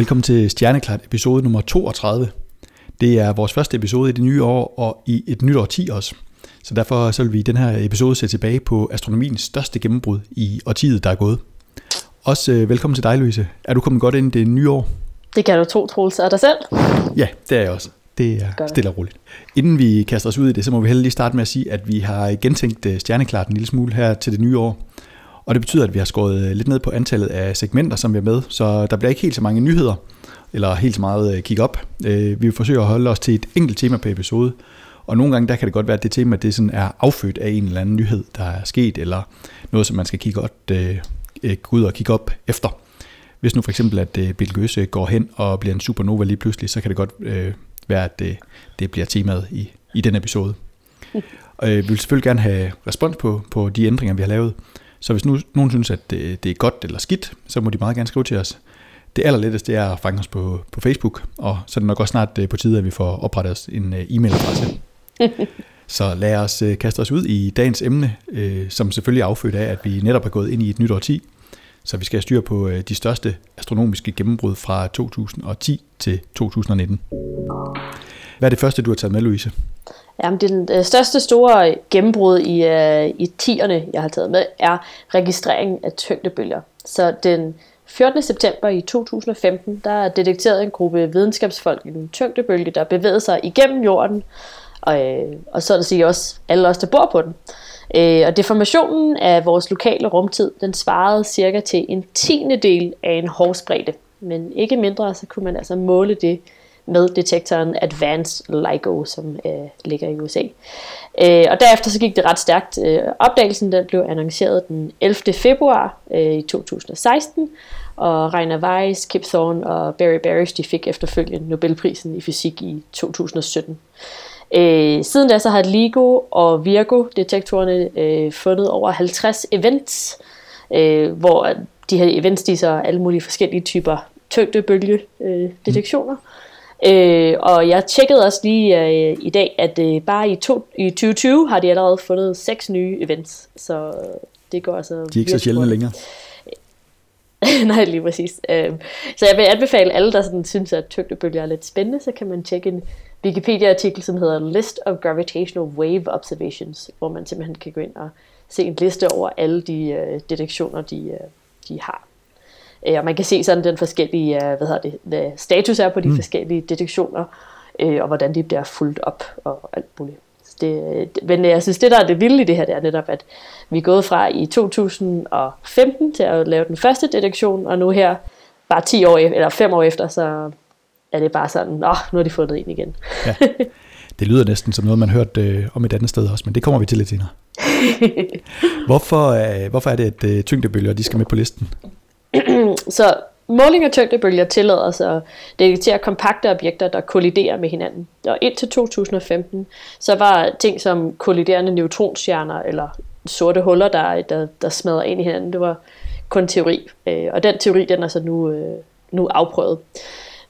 Velkommen til Stjerneklart episode nummer 32. Det er vores første episode i det nye år og i et nyt år 10 også. Så derfor så vil vi i den her episode se tilbage på astronomiens største gennembrud i årtiet, der er gået. Også øh, velkommen til dig, Louise. Er du kommet godt ind i det nye år? Det kan du tro, Troels, af dig selv. Ja, det er jeg også. Det er Godt. stille og roligt. Inden vi kaster os ud i det, så må vi heller lige starte med at sige, at vi har gentænkt øh, Stjerneklart en lille smule her til det nye år. Og det betyder, at vi har skåret øh, lidt ned på antallet af segmenter, som vi er med, så der bliver ikke helt så mange nyheder, eller helt så meget øh, kig op. Vi vil forsøge at holde os til et enkelt tema på episode, og nogle gange der kan det godt være, at det tema det sådan er affødt af en eller anden nyhed, der er sket, eller noget, som man skal kigge godt, øh, gå ud og kigge op efter. Hvis nu for eksempel, at øh, Betelgeuse går hen og bliver en supernova lige pludselig, så kan det godt øh, være, at det, det bliver temaet i, i den episode. Og, øh, vi vil selvfølgelig gerne have respons på, på de ændringer, vi har lavet. Så hvis nu, nogen synes, at det, det er godt eller skidt, så må de meget gerne skrive til os. Det allerletteste er at fange os på, på Facebook, og så er det nok også snart øh, på tide, at vi får oprettet os en øh, e-mailadresse. så lad os øh, kaste os ud i dagens emne, som selvfølgelig er affødt af, at vi netop er gået ind i et nyt årti. Så vi skal have styr på de største astronomiske gennembrud fra 2010 til 2019. Hvad er det første, du har taget med, Louise? Jamen, det øh, største store gennembrud i, øh, i tierne, jeg har taget med, er registreringen af tyngdebølger. Så den 14. september i 2015, der er detekteret en gruppe videnskabsfolk en tyngdebølge, der bevægede sig igennem jorden, og, øh, og så at sige også alle os, der bor på den. Øh, og deformationen af vores lokale rumtid, den svarede cirka til en tiende del af en hårspredte. Men ikke mindre, så kunne man altså måle det med detektoren Advanced LIGO, som øh, ligger i USA. Øh, og derefter så gik det ret stærkt. Øh, opdagelsen den blev annonceret den 11. februar øh, i 2016, og Rainer Weiss, Kip Thorne og Barry Barish de fik efterfølgende Nobelprisen i fysik i 2017. Øh, siden da så har LIGO og Virgo-detektorerne øh, fundet over 50 events, øh, hvor de her events de så alle mulige forskellige typer tyngdebølge-detektioner. Øh, øh, og jeg tjekkede også lige øh, i dag, at øh, bare i, to, i 2020 har de allerede fundet seks nye events, så det går altså... De er ikke så sjældne længere. Nej, lige præcis. Øh, så jeg vil anbefale alle, der sådan, synes, at tyngdebølger er lidt spændende, så kan man tjekke en Wikipedia-artikel, som hedder List of Gravitational Wave Observations, hvor man simpelthen kan gå ind og se en liste over alle de øh, detektioner, de, øh, de har. Øh, og man kan se sådan den forskellige, øh, hvad hedder det, hvad status er på de mm. forskellige detektioner, øh, og hvordan de bliver fuldt op og alt muligt. Det, men jeg synes, det der er det vilde i det her, det er netop, at vi er gået fra i 2015 til at lave den første detektion, og nu her, bare 10 år, eller 5 år efter, så er det bare sådan, nå, nu har de fundet en igen. ja. Det lyder næsten som noget, man hørt øh, om et andet sted også, men det kommer vi til lidt senere. hvorfor, øh, hvorfor er det, at øh, tyngdebølger de skal med på listen? så måling af tyngdebølger tillader sig at detektere kompakte objekter, der kolliderer med hinanden. Og indtil 2015, så var ting som kolliderende neutronstjerner eller sorte huller, der, der, der smadrer ind i hinanden, det var kun teori. Øh, og den teori, den er så nu, øh, nu afprøvet.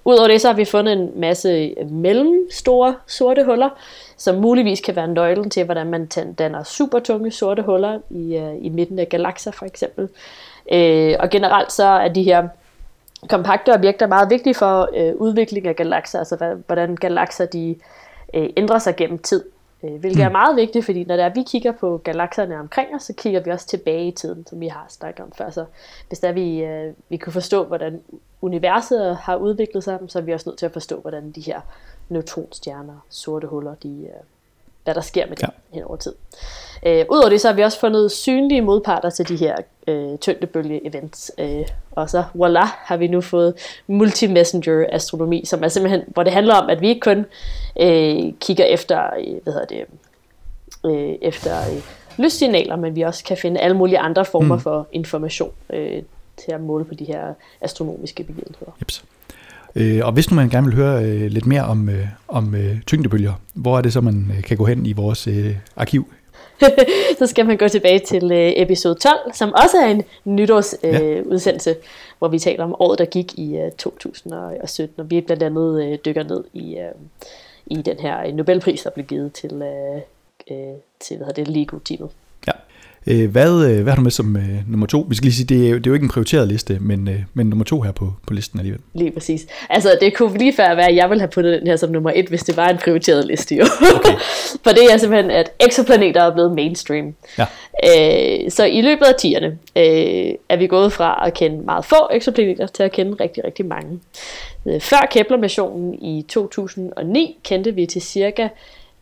Udover det, så har vi fundet en masse mellemstore sorte huller, som muligvis kan være nøglen til, hvordan man danner supertunge sorte huller i, uh, i midten af galakser for eksempel. Uh, og generelt så er de her kompakte objekter meget vigtige for uh, udvikling af galakser, altså hvordan galakser de uh, ændrer sig gennem tid. Uh, hvilket mm. er meget vigtigt, fordi når der vi kigger på galakserne omkring os, så kigger vi også tilbage i tiden, som vi har snakket om før. Så hvis der vi, uh, vi kunne forstå, hvordan universet har udviklet sig, så er vi også nødt til at forstå, hvordan de her neutronstjerner, sorte huller, de, øh, hvad der sker med dem ja. hen over tid. Øh, Udover det, så har vi også fundet synlige modparter til de her øh, tyngdebølge-events. Øh, og så, voila, har vi nu fået multi-messenger-astronomi, som er simpelthen, hvor det handler om, at vi ikke kun øh, kigger efter, øh, hvad hedder det, øh, efter øh, lyssignaler, men vi også kan finde alle mulige andre former mm. for information øh, til at måle på de her astronomiske begivenheder. Jeps. Øh, og hvis nu man gerne vil høre øh, lidt mere om, øh, om øh, tyngdebølger, hvor er det så, man øh, kan gå hen i vores øh, arkiv? så skal man gå tilbage til øh, episode 12, som også er en nytårsudsendelse, øh, ja. hvor vi taler om året, der gik i øh, 2017, og vi blandt andet øh, dykker ned i, øh, i den her Nobelpris, der blev givet til, øh, øh til hvad hedder det, LEGO-teamet. Øh, hvad, øh, hvad har du med som øh, nummer to? Vi skal lige sige, det er, det er jo ikke en prioriteret liste, men, øh, men nummer to her på, på listen alligevel. Lige præcis. Altså, det kunne lige før være, at jeg ville have puttet den her som nummer et, hvis det var en prioriteret liste, jo. Okay. For det er simpelthen, at eksoplaneter er blevet mainstream. Ja. Øh, så i løbet af tierne øh, er vi gået fra at kende meget få eksoplaneter til at kende rigtig, rigtig mange. Øh, før Kepler-missionen i 2009 kendte vi til cirka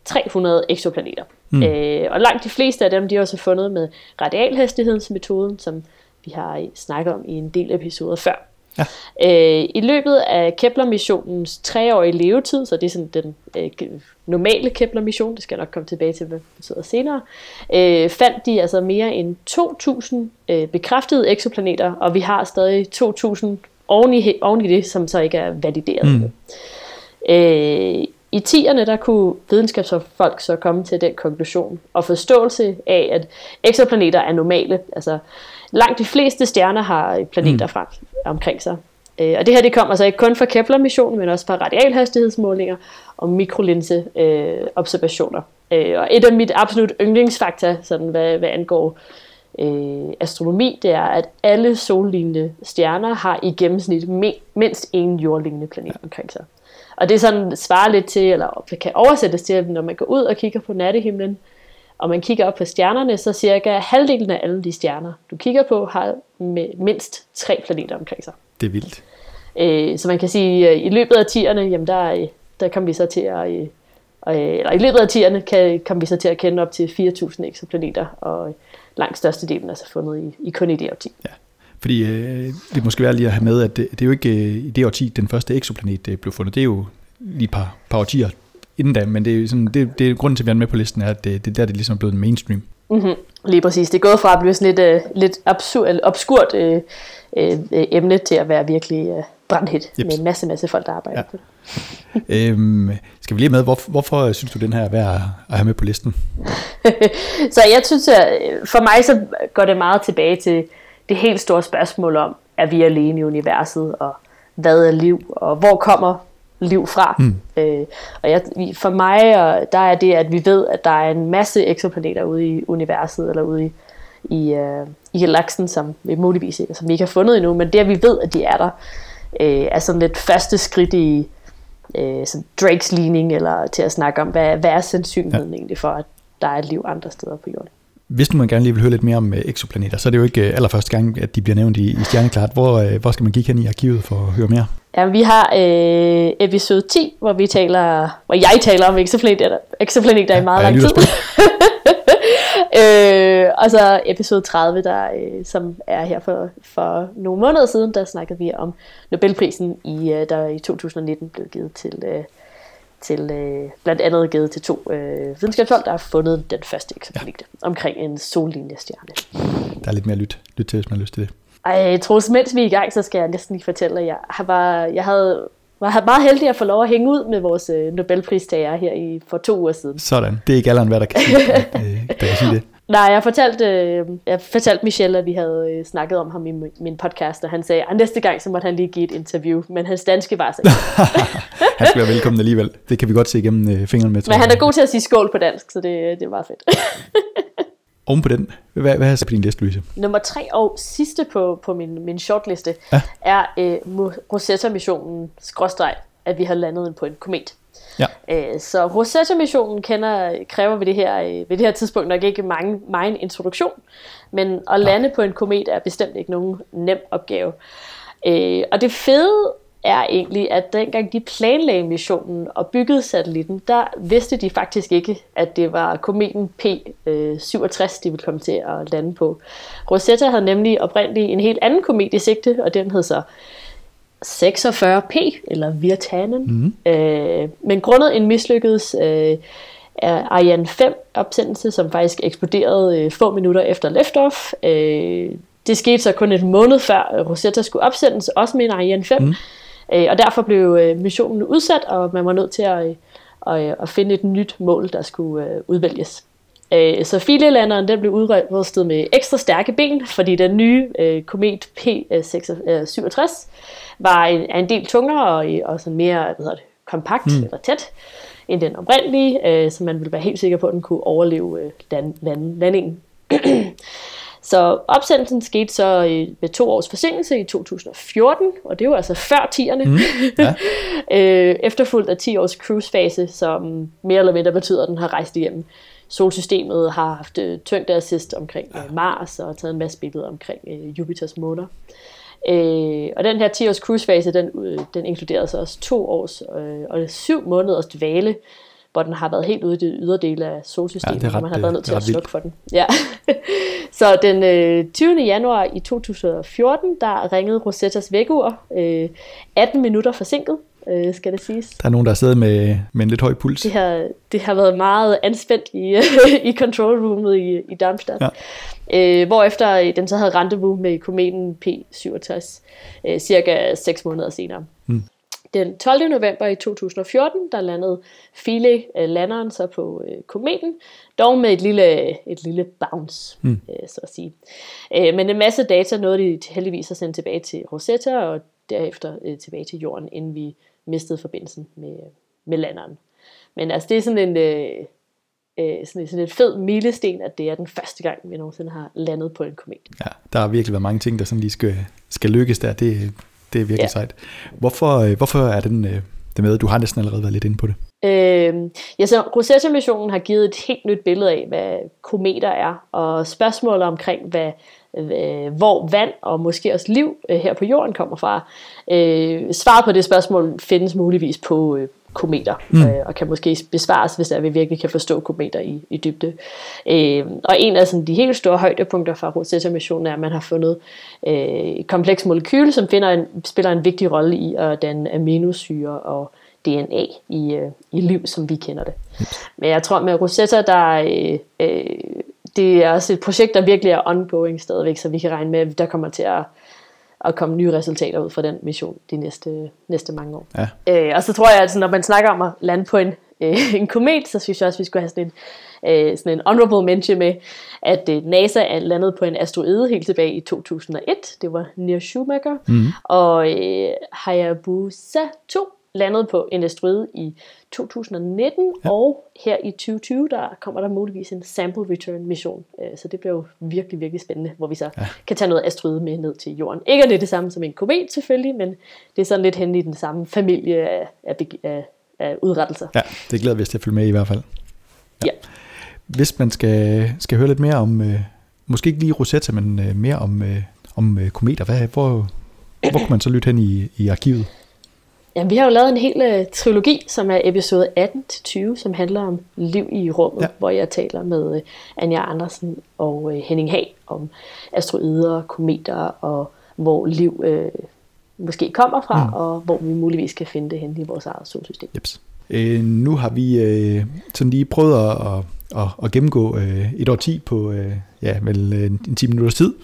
300 eksoplaneter. Mm. Øh, og langt de fleste af dem, de er også fundet med radialhastighedsmetoden, som vi har snakket om i en del episoder før. Ja. Øh, I løbet af Kepler-missionens treårige levetid, så det er sådan den øh, normale Kepler-mission, det skal jeg nok komme tilbage til, hvad det betyder senere, øh, fandt de altså mere end 2.000 øh, bekræftede eksoplaneter, og vi har stadig 2.000 oven i, oven i det, som så ikke er valideret. Mm. Øh, i 10'erne der kunne videnskabsfolk så komme til den konklusion og forståelse af, at eksoplaneter er normale. Altså langt de fleste stjerner har planeter mm. frem omkring sig. Øh, og det her det kommer altså ikke kun fra Kepler-missionen, men også fra radialhastighedsmålinger og mikrolinseobservationer. Øh, og et af mit absolut yndlingsfakta, sådan hvad, hvad angår øh, astronomi, det er, at alle sollignende stjerner har i gennemsnit mindst en jordlignende planet omkring sig. Og det sådan svarer lidt til, eller kan oversættes til, at når man går ud og kigger på nattehimlen, og man kigger op på stjernerne, så cirka halvdelen af alle de stjerner, du kigger på, har med mindst tre planeter omkring sig. Det er vildt. Øh, så man kan sige, at i løbet af tierne, jamen der, der kom vi så til at, øh, eller i løbet af tierne kan, kom vi så til at kende op til 4.000 eksoplaneter, og langt størstedelen er så fundet i, i kun i det årti. Ja. Fordi øh, det måske være lige at have med, at det, det er jo ikke øh, i det årti, den første eksoplanet øh, blev fundet. Det er jo lige et par, par årtier inden da, men det er, sådan, det, det er grunden til, at vi er med på listen, er, at det, det er der, det er ligesom blevet mainstream. Mm-hmm. Lige præcis. Det er gået fra at blive sådan lidt, uh, lidt absurd, obskurt uh, uh, emne til at være virkelig uh, brandhit yep. med en masse, masse folk, der arbejder ja. på det. øhm, skal vi lige med, hvorfor, hvorfor synes du, den her er værd at have med på listen? så jeg synes, at for mig så går det meget tilbage til det helt store spørgsmål om, er vi alene i universet, og hvad er liv, og hvor kommer liv fra. Mm. Øh, og jeg, for mig og der er det, at vi ved, at der er en masse eksoplaneter ude i universet, eller ude i, i, uh, i galaksen, som vi muligvis som vi ikke har fundet endnu, men det, at vi ved, at de er der, øh, er sådan lidt første skridt i øh, sådan Drakes ligning, eller til at snakke om, hvad, hvad er sandsynligheden ja. egentlig for, at der er et liv andre steder på jorden. Hvis nu man gerne lige vil høre lidt mere om øh, eksoplaneter, så er det jo ikke øh, allerførste gang, at de bliver nævnt i, i Stjerneklart. Hvor, øh, hvor skal man kigge hen i arkivet for at høre mere? Ja, vi har øh, episode 10, hvor vi taler, hvor jeg taler om eksoplaneter, eksoplaneter ja, i meget lang tid. øh, og så episode 30, der, øh, som er her for, for nogle måneder siden, der snakkede vi om Nobelprisen, i, øh, der i 2019 blev givet til, øh, til øh, blandt andet givet til to øh, videnskabsfolk, der har fundet den første eksoplanet ja. omkring en sollinjestjerne. Der er lidt mere lyt, lyt til, hvis man har lyst til det. Ej, Troels, mens vi er i gang, så skal jeg næsten lige fortælle, at jeg, bare, jeg havde var meget heldig at få lov at hænge ud med vores øh, Nobelpristager her i, for to uger siden. Sådan. Det er ikke alderen, hvad der kan sige, at, øh, der kan sige det. Nej, jeg fortalte, øh, jeg fortalte Michelle, at vi havde øh, snakket om ham i min podcast, og han sagde, at næste gang så måtte han lige give et interview, men hans danske var så Han skal være velkommen alligevel. Det kan vi godt se igennem øh, fingrene med. Men han er god til at sige skål på dansk, så det, det er meget fedt. Oven på den, hvad, hvad er så på din liste, Louise? Nummer tre og sidste på, på min, min shortliste ja. er øh, Rosetta-missionen, skråstreg, at vi har landet på en komet. Ja. Øh, så Rosetta-missionen kender, kræver ved det, her, øh, ved det her tidspunkt nok ikke mange, meget introduktion, men at lande ja. på en komet er bestemt ikke nogen nem opgave. Øh, og det fede er egentlig, at dengang de planlagde missionen og byggede satellitten, der vidste de faktisk ikke, at det var kometen P67, de ville komme til at lande på. Rosetta havde nemlig oprindeligt en helt anden komet i sigte, og den hed så 46P, eller Virtanen. Mm. Øh, men grundet en mislykkedes øh, Ariane 5 opsendelse, som faktisk eksploderede øh, få minutter efter liftoff, øh, det skete så kun et måned før Rosetta skulle opsendes, også med en Ariane 5. Mm. Øh, og derfor blev øh, missionen udsat, og man var nødt til at, at, at finde et nyt mål, der skulle øh, udvælges. Øh, så filelanderen den blev udrustet med ekstra stærke ben, fordi den nye øh, komet P67 var en, en del tungere og, og sådan mere hvad hedder det, kompakt mm. eller tæt end den oprindelige, øh, så man ville være helt sikker på, at den kunne overleve øh, land, land, landingen. Så opsendelsen skete så øh, med to års forsinkelse i 2014, og det var altså før tierne. Mm, ja. øh, efterfulgt af 10 års cruisefase, som mere eller mindre betyder, at den har rejst igennem solsystemet, har haft øh, tyngdeassist omkring øh, Mars og taget en masse billeder omkring øh, Jupiters måner. Øh, og den her 10 års cruisefase, den, øh, den inkluderede så også to års øh, og syv måneders dvale, hvor den har været helt ude i det ydre del af solsystemet, ja, ret, og man har været nødt til at slukke for den. Ja. så den øh, 20. januar i 2014, der ringede Rosettas vækkeur, øh, 18 minutter forsinket, øh, skal det siges. Der er nogen, der har siddet med, med en lidt høj puls. Det har, det har været meget anspændt i, i control roomet i, i Darmstadt. Ja. Øh, hvorefter den så havde rendezvous med kometen P67 øh, cirka 6 måneder senere. Mm. Den 12. november i 2014, der landede Philae øh, landeren så på øh, kometen, dog med et lille, et lille bounce, mm. øh, så at sige. Øh, men en masse data nåede de heldigvis at sende tilbage til Rosetta, og derefter øh, tilbage til jorden, inden vi mistede forbindelsen med, med landeren. Men altså, det er sådan en, øh, øh, sådan, sådan et fed milesten, at det er den første gang, vi nogensinde har landet på en komet. Ja, der har virkelig været mange ting, der sådan lige skal, skal lykkes der. Det, det er virkelig ja. sejt. Hvorfor, øh, hvorfor er den øh, det med? Du har næsten allerede været lidt inde på det. Øh, ja, så Rosetta-missionen har givet et helt nyt billede af, hvad kometer er, og spørgsmålet omkring, hvad, hvor vand og måske også liv øh, her på jorden kommer fra. Øh, svaret på det spørgsmål findes muligvis på, øh, kometer, mm. øh, og kan måske besvares, hvis der vi virkelig kan forstå kometer i, i dybde. Øh, og en af sådan, de helt store højdepunkter fra Rosetta-missionen er, at man har fundet øh, et kompleks molekyl, som finder en, spiller en vigtig rolle i at danne aminosyre og DNA i, øh, i liv, som vi kender det. Mm. Men jeg tror med Rosetta, der øh, øh, det er også et projekt, der virkelig er ongoing stadigvæk, så vi kan regne med, at der kommer til at at komme nye resultater ud fra den mission de næste, næste mange år. Ja. Øh, og så tror jeg, at når man snakker om at lande på en, øh, en komet, så synes jeg også, at vi skulle have sådan en, øh, sådan en honorable mention med, at øh, NASA er landet på en asteroide helt tilbage i 2001. Det var Near Schumacher. Mm. Og øh, Hayabusa 2 landede på en asteroide i 2019, ja. og her i 2020, der kommer der muligvis en sample return mission. Øh, så det bliver jo virkelig, virkelig spændende, hvor vi så ja. kan tage noget asteroide med ned til jorden. Ikke at det er det samme som en komet selvfølgelig, men det er sådan lidt hen i den samme familie af, af, af, af udrettelser. Ja, det glæder vi os til at følge med i hvert fald. Ja. ja. Hvis man skal, skal høre lidt mere om, øh, måske ikke lige Rosetta, men øh, mere om, øh, om øh, kometer, hvad, hvor, hvor kan man så lytte hen i, i arkivet? Ja, vi har jo lavet en hel uh, trilogi, som er episode 18-20, som handler om liv i rummet, ja. hvor jeg taler med uh, Anja Andersen og uh, Henning Hag om asteroider, kometer og hvor liv uh, måske kommer fra, mm. og hvor vi muligvis kan finde det hen i vores eget solsystem. Jeps. Øh, nu har vi øh, sådan lige prøvet at, at, at, at gennemgå øh, et år 10 på øh, ja, vel, en 10 minutters tid,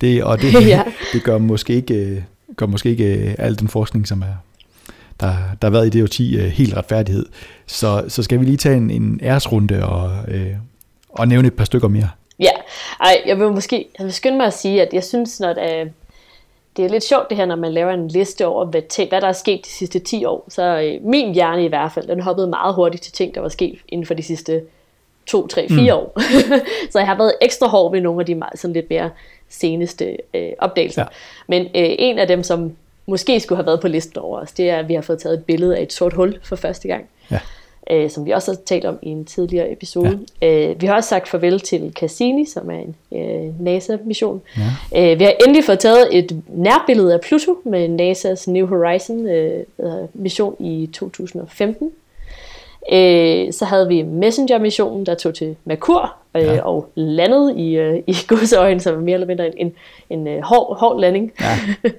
det, og det, ja. det gør måske ikke, gør måske ikke al den forskning, som er der, der har været i DO10 øh, helt retfærdighed. Så, så skal vi lige tage en, en æresrunde og, øh, og nævne et par stykker mere. Ja, Ej, jeg vil måske jeg vil skynde mig at sige, at jeg synes, at øh, det er lidt sjovt det her, når man laver en liste over, hvad, hvad der er sket de sidste 10 år. Så øh, min hjerne i hvert fald, den hoppede meget hurtigt til ting, der var sket inden for de sidste 2, 3, 4 mm. år. så jeg har været ekstra hård med nogle af de sådan lidt mere seneste øh, opdagelser. Ja. Men øh, en af dem, som måske skulle have været på listen over os, det er, at vi har fået taget et billede af et sort hul for første gang. Ja. Øh, som vi også har talt om i en tidligere episode. Ja. Øh, vi har også sagt farvel til Cassini, som er en øh, NASA-mission. Ja. Øh, vi har endelig fået taget et nærbillede af Pluto med NASA's New Horizon-mission øh, i 2015. Øh, så havde vi Messenger-missionen, der tog til Merkur øh, ja. og landede i, øh, i godsøjen, som var mere eller mindre en, en, en øh, hård, hård landing. Ja.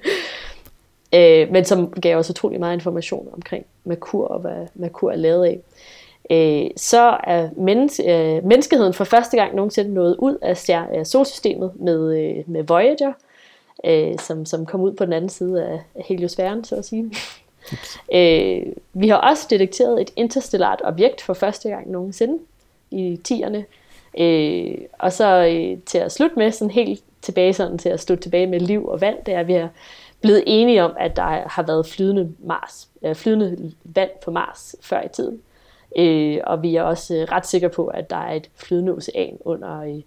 øh, men som gav os utrolig meget information omkring Merkur og hvad Merkur er lavet af. Øh, så er menneske, øh, menneskeheden for første gang nogensinde nået ud af, stjer- solsystemet med, øh, med Voyager, øh, som, som kom ud på den anden side af, heliosfæren, så at sige. øh, vi har også detekteret et interstellart objekt for første gang nogensinde i 10'erne. Øh, og så øh, til at slutte med, sådan helt tilbage sådan til at slutte tilbage med liv og vand, det er, at vi har blevet enige om, at der har været flydende, Mars, øh, flydende vand på Mars før i tiden. Øh, og vi er også øh, ret sikre på, at der er et flydende ocean under,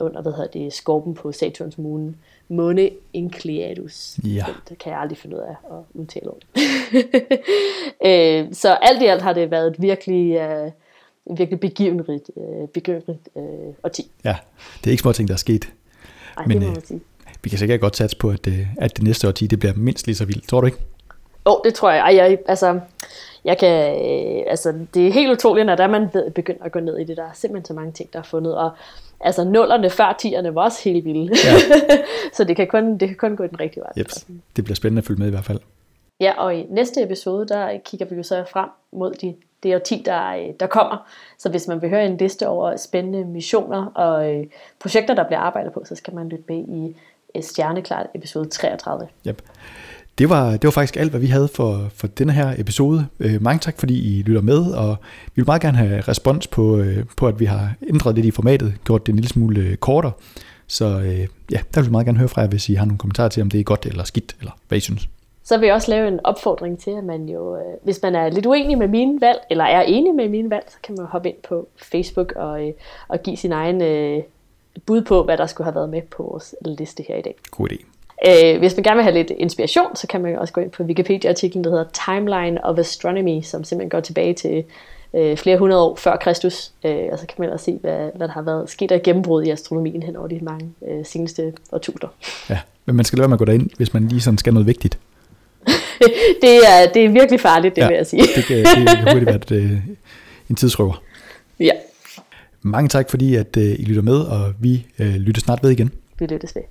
under hvad hedder det, skorpen på Saturns måne, Måne Enceladus. Ja. Det kan jeg aldrig finde ud af at udtale om. øh, så alt i alt har det været et virkelig, øh, virkelig begivenrigt, øh, begivenrigt øh, årti. Ja, det er ikke små ting, der er sket. Nej, Men, det må øh, man sige. Vi kan sikkert godt satse på, at, øh, at det næste årti, det bliver mindst lige så vildt. Tror du ikke? Jo, oh, det tror jeg. Ej, jeg altså, jeg kan, øh, altså, det er helt utroligt, når der man ved, begynder at gå ned i det. Der er simpelthen så mange ting, der er fundet. Og altså, nullerne før tierne var også helt vilde. Ja. så det kan, kun, det kan kun gå den rigtige vej. Yep. Det bliver spændende at følge med i hvert fald. Ja, og i næste episode, der kigger vi jo så frem mod de, det årti, der, øh, der kommer. Så hvis man vil høre en liste over spændende missioner og øh, projekter, der bliver arbejdet på, så skal man lytte med i Stjerneklart episode 33. Yep. Det var, det var faktisk alt, hvad vi havde for, for denne her episode. Øh, mange tak, fordi I lytter med, og vi vil meget gerne have respons på, øh, på, at vi har ændret lidt i formatet, gjort det en lille smule øh, kortere. Så øh, ja, der vil vi meget gerne høre fra jer, hvis I har nogle kommentarer til, om det er godt eller skidt, eller hvad I synes. Så vil jeg også lave en opfordring til, at man jo, øh, hvis man er lidt uenig med mine valg, eller er enig med mine valg, så kan man hoppe ind på Facebook og, øh, og give sin egen øh, bud på, hvad der skulle have været med på vores liste her i dag. God idé. Øh, hvis man gerne vil have lidt inspiration, så kan man jo også gå ind på Wikipedia-artiklen, der hedder Timeline of Astronomy, som simpelthen går tilbage til øh, flere hundrede år før Kristus. Øh, og så kan man også se, hvad, hvad der har været sket af gennembrud i astronomien hen over de mange øh, seneste årtusinder. Ja, men man skal lade være med at gå derind, hvis man lige sådan skal noget vigtigt. det, er, det er virkelig farligt, det ja, vil jeg sige. det, kan, det kan hurtigt være et, øh, en tidsrøver. Ja. Mange tak, fordi at øh, I lytter med, og vi øh, lytter snart ved igen. Vi lyttes ved.